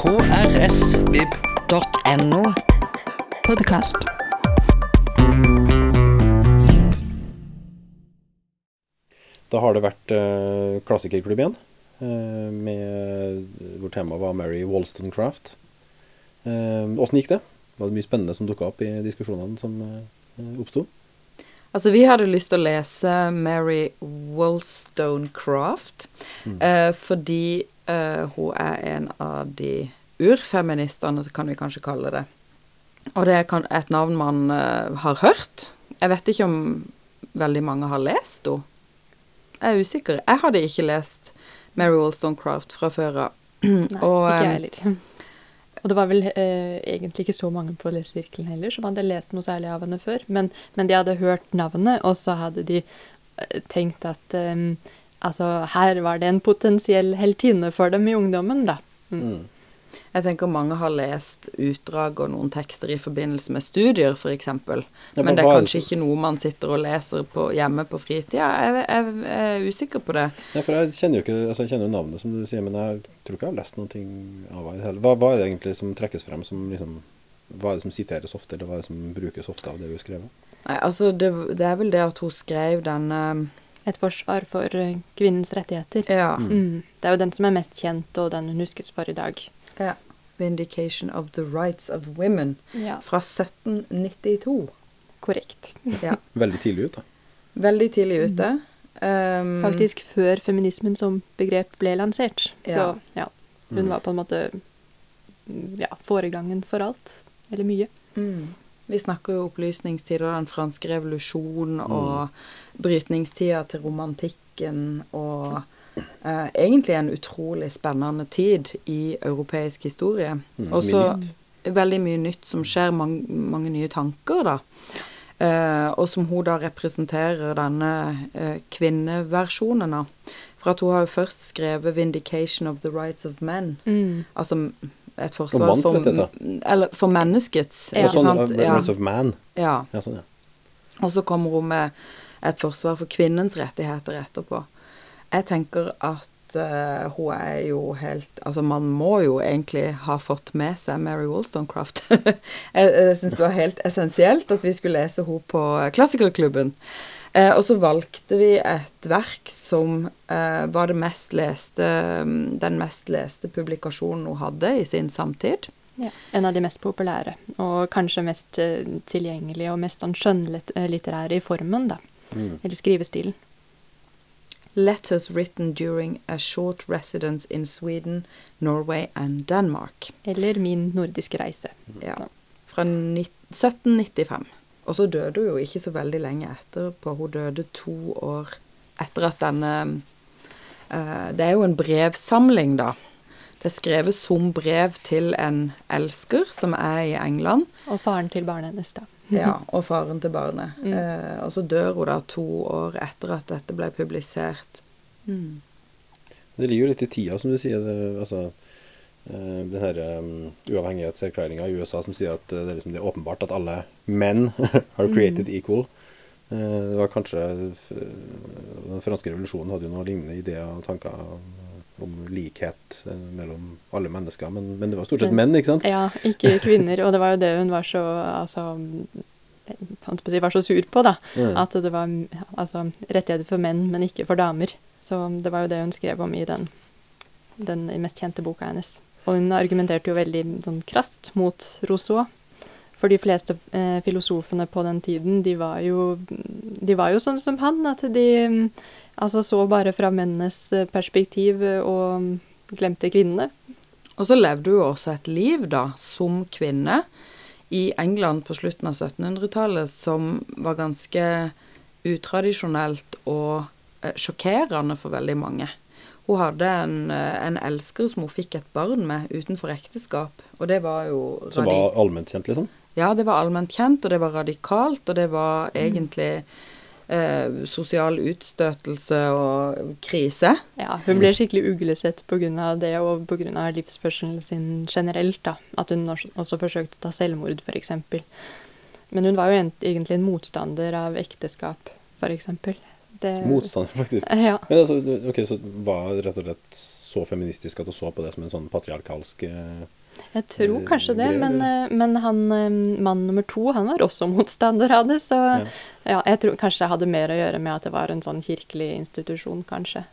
krsvib.no. Podkast. Da har det vært eh, klassikerklubb igjen, eh, med, hvor temaet var Mary Wollstonecraft. Eh, Åssen gikk det? Var det mye spennende som dukka opp i diskusjonene som eh, oppsto? Altså, vi hadde lyst til å lese Mary Wollstonecraft eh, fordi eh, hun er en av de urfeministene, kan vi kanskje kalle det. Og det er et navn man eh, har hørt. Jeg vet ikke om veldig mange har lest henne. Jeg er usikker. Jeg hadde ikke lest Mary Wollstonecraft fra før av. Nei, Og, ikke eh, jeg heller. Og det var vel eh, egentlig ikke så mange på lesesirkelen heller som hadde lest noe særlig av henne før. Men, men de hadde hørt navnet, og så hadde de eh, tenkt at eh, altså, her var det en potensiell heltinne for dem i ungdommen, da. Mm. Jeg tenker mange har lest utdrag og noen tekster i forbindelse med studier, f.eks. Men det er kanskje ikke noe man sitter og leser på, hjemme på fritida. Jeg, jeg, jeg er usikker på det. Ja, for jeg kjenner jo ikke altså jeg kjenner jo navnet, som du sier, men jeg tror ikke jeg har lest noen ting av henne. heller. Hva, hva er det egentlig som trekkes frem som liksom Hva er det som siteres ofte, eller hva er det som brukes ofte av det hun skrev? Nei, altså, det, det er vel det at hun skrev denne Et forsvar for eh, kvinnens rettigheter. Ja. Mm. Det er jo den som er mest kjent, og den hun huskes for i dag. Ja. 'Vindication of the Rights of Women' Ja, fra 1792. korrekt. Ja. Veldig tidlig ute. Veldig tidlig ute. Um, Faktisk før feminismen som begrep ble lansert. Så Ja. hun Mm. var på en måte mm, ja, foregangen for alt. Eller mye. Mm. Vi snakker jo opplysningstid og den franske revolusjonen Mm. og brytningstida til romantikken og eh, egentlig en utrolig spennende tid i europeisk historie. Mm, og så veldig mye nytt som skjer, mange, mange nye tanker, da. Eh, og som hun da representerer denne eh, kvinneversjonen av. For at hun har jo først skrevet 'Vindication of the Rights of Men'. Mm. Altså et forsvar for, eller for menneskets. Ja. Ikke sånn, sant? uh, Rights of Man. Ja. Ja, sånn, ja. Og så kommer hun med et forsvar for kvinnens rettigheter etterpå. Jeg tenker at uh, hun er jo helt Altså, man må jo egentlig ha fått med seg Mary Wollstonecraft. jeg jeg syns det var helt essensielt at vi skulle lese henne på Klassikerklubben. Eh, og så valgte vi et verk som eh, var det mest leste, den mest leste publikasjonen hun hadde i sin samtid. Ja, en av de mest populære, og kanskje mest eh, tilgjengelige og mest sånn skjønnlitterære i formen, da. Mm. Eller skrivestilen. Letters written during a short residence in Sweden, Norway and Denmark. Eller Min nordiske reise. Ja. Fra 1795. Og så døde hun jo ikke så veldig lenge etterpå. Hun døde to år etter at denne uh, Det er jo en brevsamling, da. Det er skrevet som brev til en elsker som er i England. Og faren til barnet hennes, da. Ja, og faren til barnet. Mm. Eh, og så dør hun da to år etter at dette ble publisert. Mm. Det ligger jo litt i tida, som du sier. Det, altså, eh, den her um, uavhengighetserklæringa i USA som sier at eh, det er, liksom, det er åpenbart at alle menn are created equal. Eh, det var kanskje Den franske revolusjonen hadde jo noen lignende ideer og tanker om, likhet eh, mellom alle mennesker, men, men det var stort sett menn, ikke sant? Ja, ikke kvinner. Og det var jo det hun var så altså, var så sur på, da. Mm. At det var altså, rettigheter for menn, men ikke for damer. Så det var jo det hun skrev om i den, den mest kjente boka hennes. Og hun argumenterte jo veldig sånn krast mot Rousseau. For de fleste eh, filosofene på den tiden, de var jo De var jo sånn som han, at de altså så bare fra mennenes eh, perspektiv eh, og glemte kvinnene. Og så levde hun jo også et liv, da, som kvinne i England på slutten av 1700-tallet som var ganske utradisjonelt og eh, sjokkerende for veldig mange. Hun hadde en, en elsker som hun fikk et barn med utenfor ekteskap, og det var jo Som var allment kjent, liksom? Ja, det var allment kjent, og det var radikalt, og det var egentlig eh, sosial utstøtelse og krise. Ja, hun ble skikkelig uglesett pga. det, og pga. livsførselen sin generelt. da. At hun også, forsøkte å ta selvmord, f.eks. Men hun var jo egentlig en motstander av ekteskap, f.eks. Det, Motstander, faktisk. Ja. Men altså, ok, Så var rett og slett så feministisk at du så på det som en sånn patriarkalsk eh, Jeg tror Eh, kanskje det, men, eh, men han eh, mann nummer to, han var også motstander av det, så Ja. ja, jeg tror kanskje det hadde mer å gjøre med at det var en sånn kirkelig institusjon, kanskje.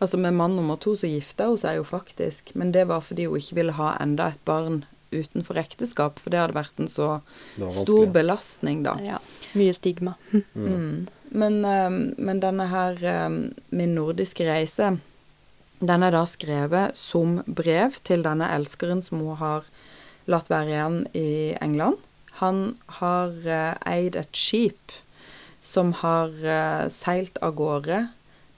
Altså Med mann nummer to så gifta hun seg jo faktisk, men det var fordi hun ikke ville ha enda et barn utenfor ekteskap, for det hadde vært en så stor belastning, da. Ja, mye stigma. Mm. Men, eh, men denne her Min nordiske reise, den er da skrevet som brev til denne elskeren som hun har latt være igjen i England. Han har eh, eid et skip som har eh, seilt av gårde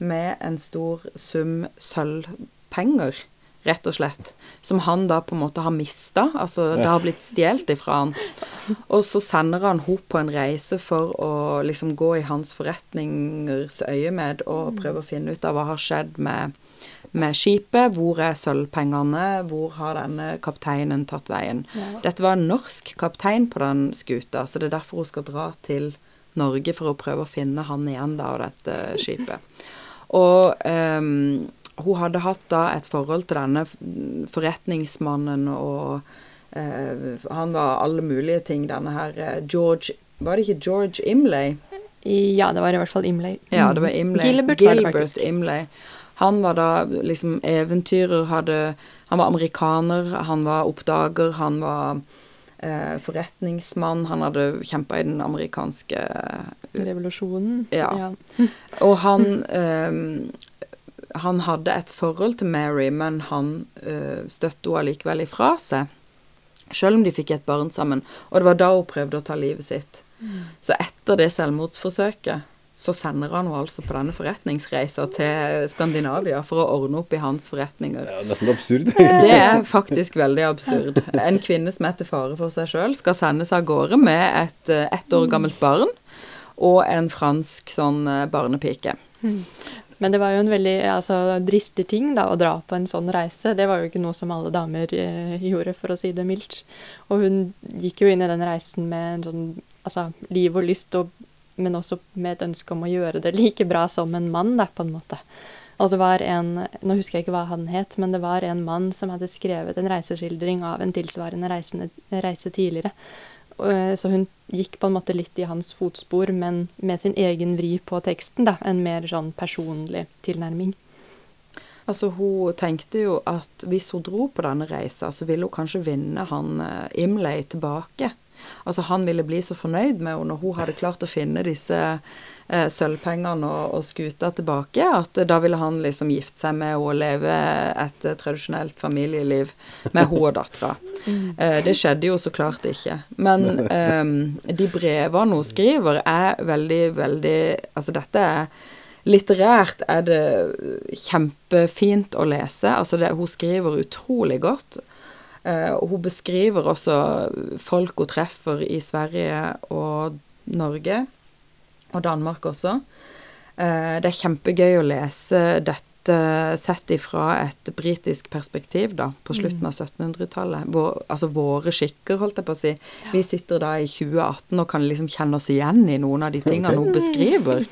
med en stor sum sølvpenger, rett og slett. Som han da på en måte har mista. Altså det har blitt stjålet ifra han. Og så sender han henne på en reise for å liksom gå i hans forretningers øyemed og prøve å finne ut av hva har skjedd med, med skipet. Hvor er sølvpengene? Hvor har denne kapteinen tatt veien? Dette var en norsk kaptein på den skuta, så det er derfor hun skal dra til Norge for å prøve å finne han igjen da, og dette skipet. Og um, hun hadde hatt da et forhold til denne forretningsmannen, og uh, han var alle mulige ting, denne her eh, George Var det ikke George Imlay? Ja, det var i hvert fall Imlay. Ja, det var Imlay. Gilbert var det faktisk. Imlay. Han var da liksom eventyrer, hadde Han var amerikaner, han var oppdager, han var eh, forretningsmann, han hadde kjempa i den amerikanske Revolusjonen. Ja. Og han eh, Han hadde et forhold til Mary, men han uh, støtte henne allikevel ifra seg. Selv om de fikk et barn sammen. Og det var da hun prøvde å ta livet sitt. Så etter det selvmordsforsøket så sender han henne altså på denne forretningsreisa til Skandinavia for å ordne opp i hans forretninger. Ja, nesten absurd. Det er faktisk veldig absurd. En kvinne som er til fare for seg sjøl, skal sendes av gårde med et eh, ett år gammelt barn og en fransk sånn eh, barnepike. Men det var jo en veldig altså, dristig ting da, å dra på en sånn reise. Det var jo ikke noe som alle damer eh, gjorde, for å si det mildt. Og hun gikk jo inn i den reisen med en sånn altså, liv og lyst, og, men også med et ønske om å gjøre det like bra som en mann, da, på en måte. Og det var en, Nå husker jeg ikke hva han het, men det var en mann som hadde skrevet en reiseskildring av en tilsvarende reisende, reise tidligere. Eh, Så hun gikk på en måte litt i hans fotspor, men med sin egen vri på teksten. da, En mer sånn personlig tilnærming. Altså, hun tenkte jo at hvis hun dro på denne reisa, så ville hun kanskje vinne han eh, Imlay tilbake. Altså, han ville bli så fornøyd med henne når hun hadde klart å finne disse eh, sølvpengene og, og skuta tilbake, at da ville han liksom gifte seg med henne og leve et eh, tradisjonelt familieliv med henne og dattera. Eh, det skjedde jo så klart ikke. Men eh, de brevene hun skriver, er veldig, veldig Altså, dette er Litterært er det kjempefint å lese. Altså det, hun skriver utrolig godt. Eh, og hun beskriver også folk hun treffer i Sverige og Norge, og Danmark også. Eh, det er kjempegøy å lese dette sett ifra et britisk perspektiv, da, på slutten av 1700-tallet. Vår, altså våre skikker, holdt jeg på å si. Vi sitter da i 2018 og kan liksom kjenne oss igjen i noen av de tingene hun beskriver.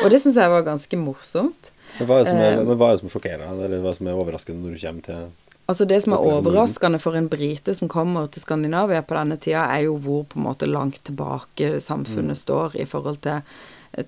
Og det syns jeg var ganske morsomt. Men hva er det som, er, Eh. er som sjokkerer deg, eller hva er det som er overraskende når du kommer til Altså Det som er overraskende for en brite som kommer til Skandinavia på denne tida, er jo hvor på en måte langt tilbake samfunnet står i forhold til,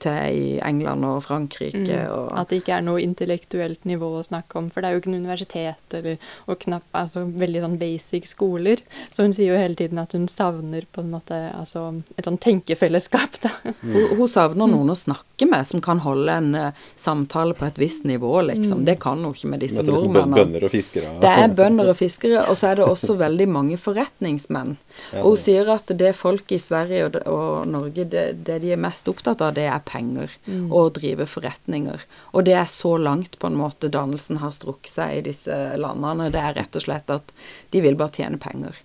til i England og Frankrike. Og, At det ikke er noe intellektuelt nivå å snakke om. For det er jo ikke noe universitet eller, og knapp, altså veldig sånn basic skoler. Så hun sier jo hele tiden at hun savner på en måte altså et sånn tenkefellesskap, da. hun, hun savner noen å snakke med som kan holde en uh, samtale på et visst nivå, liksom. Det kan hun ikke med disse nordmennene. liksom er nordmennene. bønder og fiskere? Det er bønder og fiskere, og så er det også veldig mange forretningsmenn. Og hun sier at det folk i Sverige og, og Norge, det, det de er mest opptatt av, det er penger. Og å drive forretninger. Og det er så langt på en måte dannelsen har strukket seg i disse landene. Det er rett og slett at de vil bare tjene penger.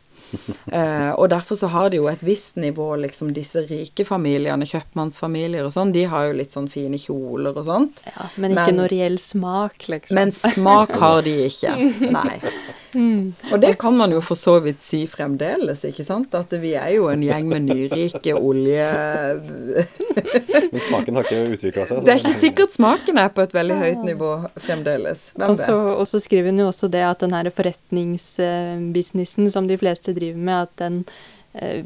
uh, og derfor så har de jo et visst nivå, liksom disse rike familiene, kjøpmannsfamilier og sånn, de har jo litt sånn fine kjoler og sånt. Ja, men ikke Men- noe reell smak, liksom. Men smak har de ikke. Nei. Mm. Og det kan man jo for så vidt si fremdeles, ikke sant? At vi er jo en gjeng med nyrike olje... Men smaken har ikke utvikla seg. så- Det er ikke sikkert smaken er på et veldig høyt nivå fremdeles. Hvem også, vet? og så skriver hun jo også det at den her forretningsbusinessen som de fleste driver med, at den eh,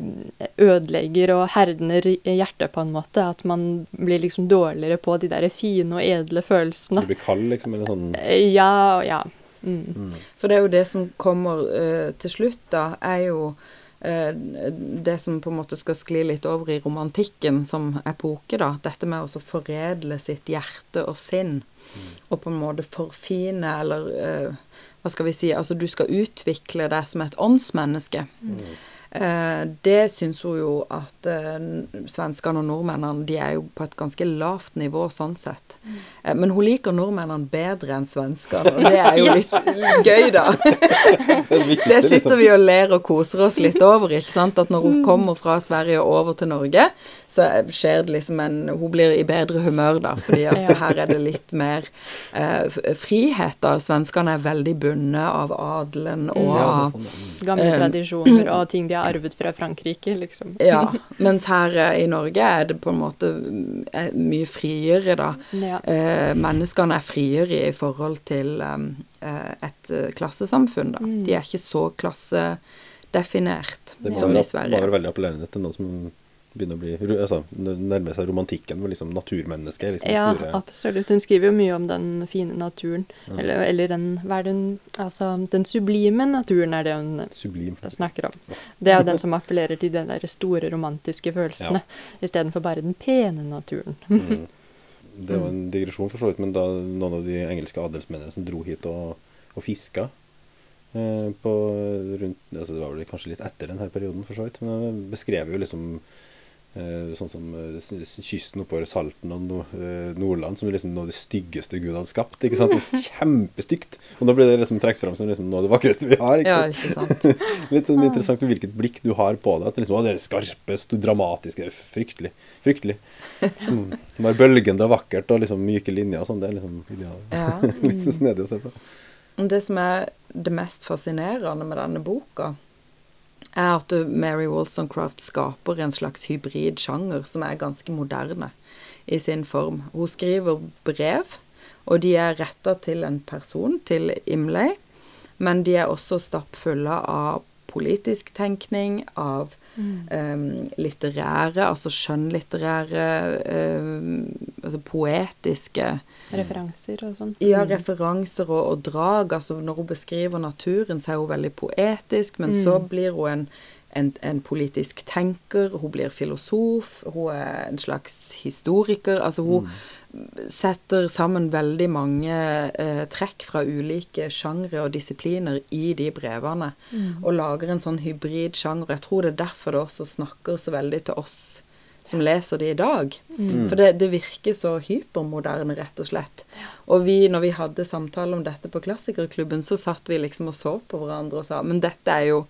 ødelegger og herner hjertet på en måte. At man blir liksom dårligere på de der fine og edle Du følelsene. blir kald, liksom, eller sånn Eh, Ja, ja. Mm. For det er jo det som kommer uh, til slutt, da, er jo uh, det som på en måte skal skli litt over i romantikken som epoke, da. Dette med å foredle sitt hjerte og sinn. Og på en måte forfine, eller uh, hva skal vi si Altså, du skal utvikle deg som et åndsmenneske. Eh, det syns hun jo at eh, svenskene og nordmennene de er jo på et ganske lavt nivå sånn sett. Eh, men hun liker nordmennene bedre enn svenskene, og det er jo litt gøy, da. Det sitter vi og ler og koser oss litt over, ikke sant. At når hun kommer fra Sverige og over til Norge, så skjer det liksom en Hun blir i bedre humør da, fordi at her er det litt mer eh, frihet, da. Svenskene er veldig bundet av adelen og det er av sånn, ja. Mm. Gamle Eh, tradisjoner og ting de har arvet fra Frankrike, liksom. Ja, mens her eh, i Norge er det på en måte er mye friere, da. Ja. Eh, menneskene er friere i forhold til um, eh, et eh, klassesamfunn, da. Mm. De er ikke så klassedefinert som i Sverige. Det må være veldig appellerende til noen som begynner å bli altså, nærme seg romantikken, med liksom naturmennesket liksom Ja, store absolutt. Hun skriver jo mye om den fine naturen. Eller, eller den Hva er den Altså, den sublime naturen er det hun sublim. snakker om. Det er jo den som appellerer til de der store romantiske følelsene, istedenfor bare den pene naturen. Mm. Det var en digresjon for så vidt, men da noen av de engelske adelsmennene som dro hit og, og fiska eh, på rundt, altså Det var vel kanskje litt etter denne perioden, for så vidt, men de beskrev jo liksom eh, sånn som eh, kysten oppover Salten og eh, Nordland som liksom noe av det styggeste Gud hadde skapt. ikke sant? Kjempestygt! Og da blir det liksom trukket fram som liksom noe av det vakreste vi har. ikke Ja, ikke sant. Litt sånn interessant hvilket blikk du har på det. At liksom, å, det er skarpe, dramatiske det er Fryktelig. Fryktelig. Mm. Bare bølgende og vakkert og liksom myke linjer og sånn. Det er liksom ideal. Ja. Litt så snedig å se på. Det som er det mest fascinerende med denne boka, er at Mary Wollstonecraft skaper en slags hybridsjanger som er ganske moderne i sin form. Hun skriver brev, og de er retta til en person, til Imlay, men de er også stappfulle av politisk tenkning, av em, litterære, altså skjønnlitterære, em, altså poetiske Referanser og sånn. ja, Mm. referanser og, og drag. Altså når hun beskriver naturen, så er hun veldig poetisk, men så blir hun en, en, en politisk tenker, hun blir filosof, hun er en slags historiker. Altså hun setter sammen veldig mange eh, trekk fra ulike sjangre og disipliner i de brevene, og lager en sånn hybrid sjanger. Jeg tror det er derfor det også snakker så veldig til oss som leser det i dag. For det, det virker så hypermoderne, rett og slett. Og vi, når vi hadde samtale om dette på Klassikerklubben, så satt vi liksom og så på hverandre og sa Men dette er jo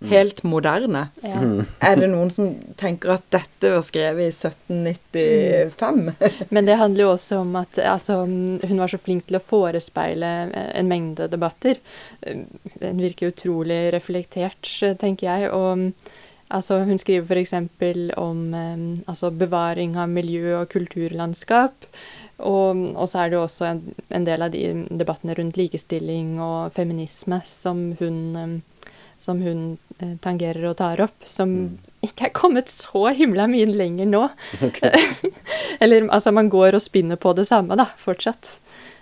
helt moderne. Ja. Er det noen som tenker at dette var skrevet i 1795? Men det handler jo også om at altså, hun var så flink til å forespeile eh, en mengde debatter. Eh, Hun virker utrolig reflektert, eh, tenker jeg. Og altså, hun skriver f.eks. om eh, altså, bevaring av miljø- og kulturlandskap. Og, og så er det jo også en, en del av de debattene rundt likestilling og feminisme som hun eh, som hun eh, tangerer og tar opp, som ikke er kommet så himla mye lenger nå. Eller altså, man går og spinner på det samme, da, fortsatt.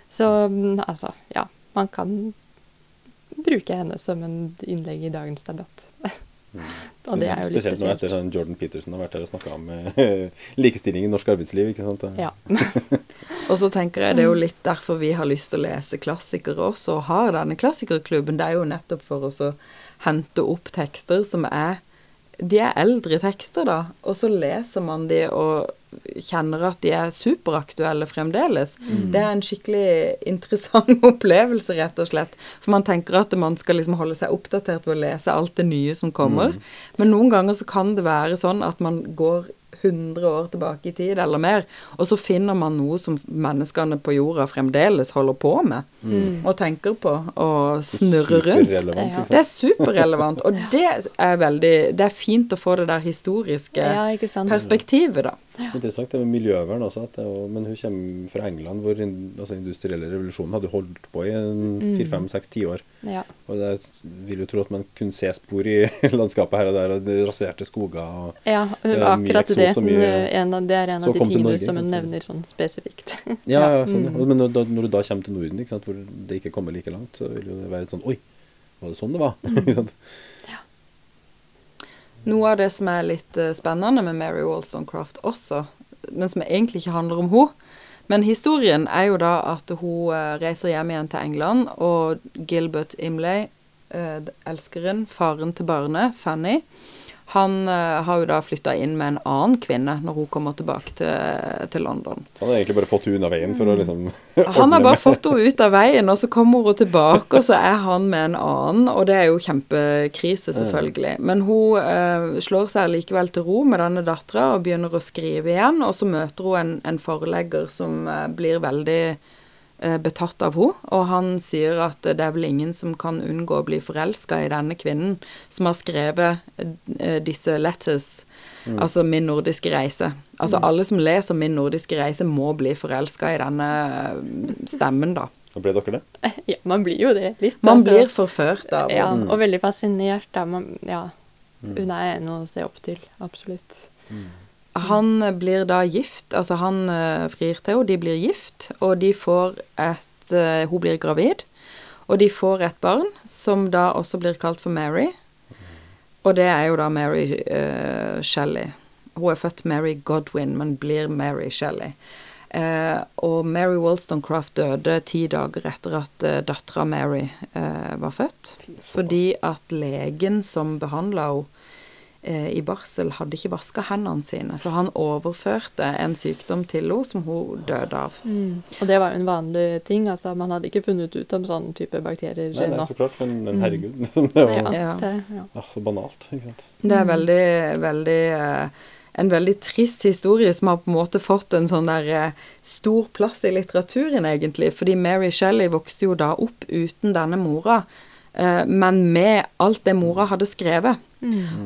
Så mm, altså, ja. Man kan bruke henne som en innlegg i dagens debatt. og det er jo litt Spesielt nå etter spesielt. sånn Jordan Peterson har vært her og snakka om eh, likestilling i norsk arbeidsliv. ikke sant? Ja. Og så tenker jeg det er jo litt derfor vi har lyst til å lese klassikere også, og har denne klassikerklubben. Det er jo nettopp for oss å hente opp tekster som er De er eldre tekster, da, og så leser man de og kjenner at de er superaktuelle fremdeles. Det er en skikkelig interessant opplevelse, rett og slett. For man tenker at man skal liksom holde seg oppdatert ved å lese alt det nye som kommer. Men noen ganger så kan det være sånn at man går 100 år tilbake i tid eller mer, og så finner man noe som menneskene på jorda fremdeles holder på med og tenker på og snurrer rundt. Ja. Det er superrelevant, og det er veldig Det er fint å få det der historiske Ja, ikke sant. perspektivet, da. Interessant det med miljøvern også. At det, jo- men hun kommer fra England, hvor den altså industrielle revolusjonen hadde holdt på i en fire-fem-seks tiår. Ja. Og jeg vil jo tro at man kunne se spor i landskapet her og der, og det raserte skoger og Ja, Det mye akkurat det. Og mye- en av, det er en av de tingene Norge, som hun nevner sånn spesifikt. Ja, ja, sånn, ja. Men når, når du da kommer til Norden, ikke sant, hvor det ikke kommer like langt, så vil det være et sånn Oi, var det sånn det var? Sant? Noe av det som er litt eh, spennende med Mary Wollstonecraft også, men som egentlig ikke handler om henne, men historien er jo da at hun eh, reiser hjem igjen til England, og Gilbert Imlay, eh, elskeren, faren til barnet, Fanny, han eh, har jo da flytta inn med en annen kvinne når hun kommer tilbake til, til London. Så han har egentlig bare fått henne ut av veien for å liksom Han har bare fått henne ut av veien, og så kommer hun tilbake, og så er han med en annen, og det er jo kjempekrise, selvfølgelig. Men hun eh, slår seg likevel til ro med denne dattera og begynner å skrive igjen, og så møter hun en, en forlegger som eh, blir veldig betatt av henne, og han sier at det er vel ingen som kan unngå å bli forelska i denne kvinnen som har skrevet eh, disse letters, altså Min nordiske reise. Altså alle som leser Min nordiske reise, må bli forelska i denne eh, stemmen, da. Og ble dere det? ja, man blir jo det litt. Man altså. blir forført av Ja, henne. og veldig fascinert. Da. Man, ja. Hun er en å se opp til. Absolutt. Han blir da gift, altså han eh, frir til henne, de blir gift, og de får et eh, Hun blir gravid, og de får et barn som da også blir kalt for Mary. Og det er jo da Mary uh, Shelley. Hun er født Mary Godwin, men blir Mary Shelley. Uh, og Mary Wollstonecraft døde ti dager etter at uh, dattera Mary uh, var født. Fordi at legen som behandla henne i barsel, hadde ikke vaska hendene sine. Så han overførte en sykdom til henne som hun døde av. Mm. Og det var jo en vanlig ting. altså Man hadde ikke funnet ut om sånne type bakterier Nei, nei, ennå. så klart, men, men herregud. Det var Ja, Ja. det, ja. ja, så banalt, ikke sant. Det er veldig, veldig eh, En veldig trist historie som har på en måte fått en sånn der eh, stor plass i litteraturen, egentlig. Fordi Mary Shelley vokste jo da opp uten denne mora, eh, men med alt det mora hadde skrevet.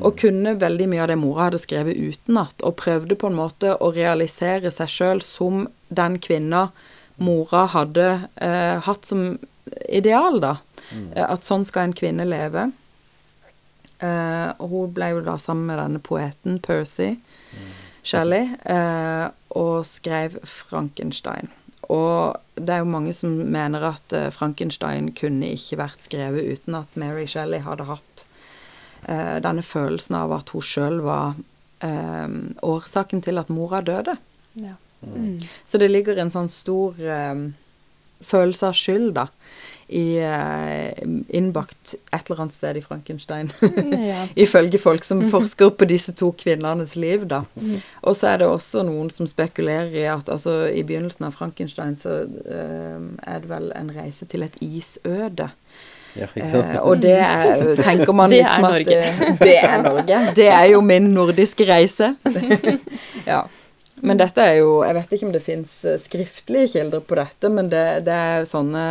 Og kunne veldig mye av det mora hadde skrevet utenat, og prøvde på en måte å realisere seg sjøl som den kvinna mora hadde eh, hatt som ideal, da. Mm. At sånn skal en kvinne leve. Eh, og hun ble jo da sammen med denne poeten Percy Shelley eh, og skrev Frankenstein. Og det er jo mange som mener at eh, Frankenstein kunne ikke vært skrevet uten at Mary Shelley hadde hatt eh, denne følelsen av at hun sjøl var eh, årsaken til at mora døde. Ja. Mm. Så det ligger en sånn stor eh, følelse av skyld, da, i, eh, innbakt et eller annet sted i Frankenstein. Ja. Ifølge folk som forsker på disse to kvinnenes liv, da. Og så er det også noen som spekulerer i at altså, i begynnelsen av Frankenstein så eh, er det vel en reise til et isøde. Ja, ikke sant? Eh, og det er, tenker man Det er liksom at Norge. eh, Det er Norge. Det er jo min nordiske reise. ja. Men dette er jo Jeg vet ikke om det fins skriftlige kilder på dette, men det, det er sånne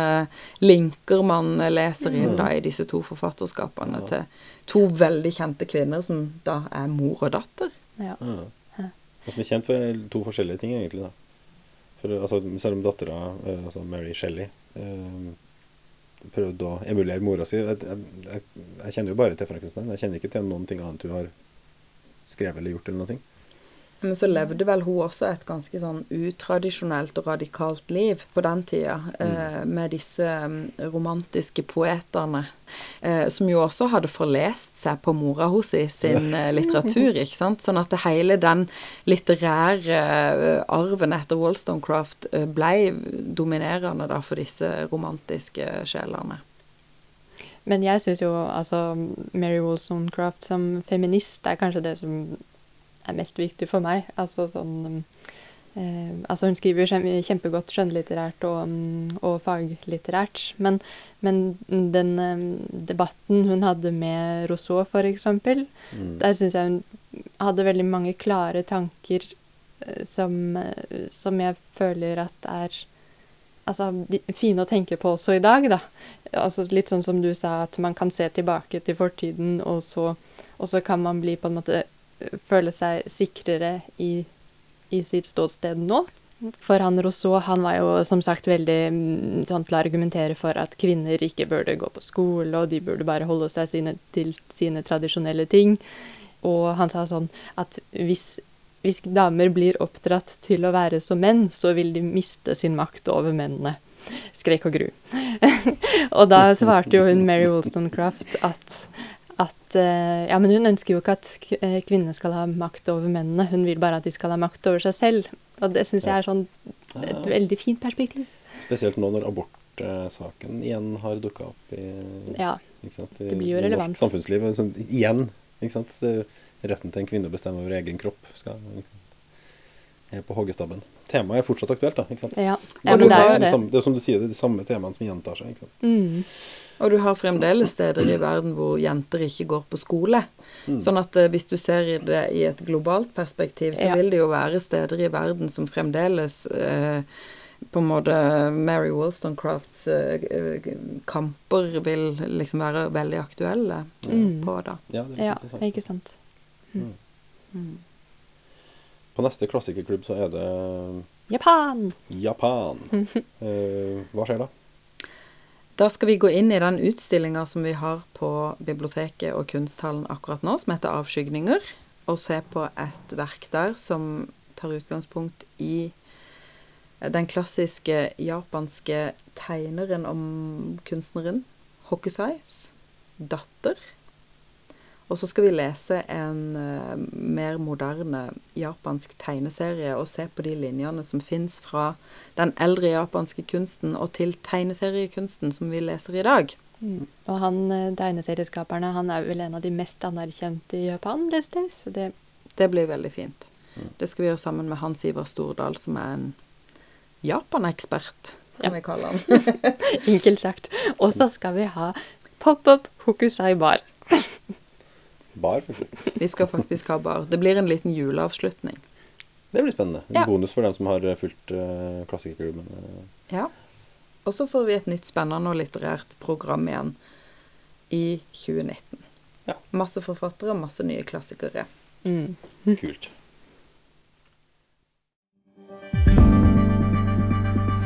linker man leser inn da i disse to forfatterskapene til to veldig kjente kvinner som da er mor og datter. Ja. Ja. Og som er kjent for to forskjellige ting, egentlig. da. For, altså, selv om dattera, eh, altså Mary Shelley, eh, prøvde å emulere mora si jeg, jeg, jeg kjenner jo bare til Frankenstein. Jeg kjenner ikke til noen ting annet hun har skrevet eller gjort. eller noe. Men så levde vel hun også et ganske sånn utradisjonelt og radikalt liv på den tida, eh, med disse mm, romantiske poetene, eh, som jo også hadde forlest seg på mora i sin eh, litteratur, ikke sant. Sånn at hele den litterære arven etter Wollstonecraft ble blei dominerende da for disse romantiske sjelene. Men jeg syns jo altså Mary Wollstonecraft som feminist er kanskje det som er mest viktig for meg. Altså sånn eh, Altså hun skriver kjempegodt skjønnlitterært og, mm, og faglitterært, men, men den eh, debatten hun hadde med Rousseau, for eksempel, der syns jeg hun hadde veldig mange klare tanker eh, som, som jeg føler at er altså, de, fine å tenke på også i dag, da. Altså, litt sånn som du sa, at man kan se tilbake til fortiden, og så, og så kan man bli på en måte føle seg sikrere i, i sitt ståsted nå. For han Rousseau han var jo som sagt veldig mm, sånn til å argumentere for at kvinner ikke burde gå på skole, og de burde bare holde seg sine, til sine tradisjonelle ting. Og han sa sånn at hvis, hvis damer blir oppdratt til å være som menn, så vil de miste sin makt over mennene. Skrek og gru. og da svarte jo hun Mary Wollstonecraft at, at uh, ja, men hun ønsker jo ikke at eh, kvinnene skal ha makt over mennene, hun vil bare at de skal ha makt over seg selv. Og det syns jeg er sånn et veldig fint perspektiv. Spesielt nå når abortsaken igjen har dukka opp i, Ja. i, Det blir jo relevant. norsk samfunnsliv. Sånn, igjen. Ikke sant? Retten til en kvinne å bestemme over egen kropp skal er på hoggestabben. Temaet er fortsatt aktuelt, da. ikke sant? Ja, ja men det er jo det, det er som du sier, det er de samme temaene som gjentar seg. ikke sant? Mm. Og du har fremdeles steder i verden hvor jenter ikke går på skole. Sånn at eh, hvis du ser det i et globalt perspektiv, så Ja. vil det jo være steder i verden som fremdeles eh, på en måte Mary Wollstonecrafts eh, kamper vil liksom være veldig aktuelle Mm. på, da. Ja, det er Ja, ikke sant. På neste klassikerklubb så er det Japan! Japan. Eh, hva skjer da? Da skal vi gå inn i den utstillinga som vi har på biblioteket og kunsthallen akkurat nå, som heter 'Avskygninger', og se på et verk der som tar utgangspunkt i den klassiske japanske tegneren og kunstneren Hokusais datter. Og så skal vi lese en uh, mer moderne japansk tegneserie og se på de linjene som fins fra den eldre japanske kunsten og til tegneseriekunsten som vi leser i dag. Mm. Og han eh, tegneserieskaperne, han er vel en av de mest anerkjente i Japan days. Så det Det blir veldig fint. Det skal vi gjøre sammen med Hans Ivar Stordal, som er en Japan-ekspert, kan Ja. vi kalle han. enkelt sagt. Og så skal vi ha pop-up Hokusai bar. Bar, faktisk. Vi skal faktisk ha bar. Det blir en liten juleavslutning. Det blir spennende. En Ja. bonus for dem som har eh, fulgt uh, klassikerklubben. eh. Ja. Og så får vi et nytt spennende og litterært program igjen i 2019. Ja. Masse forfattere, masse nye klassikere. Mm. Kult.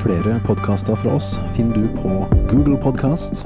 Flere podkaster fra oss finner du på Google Podkast,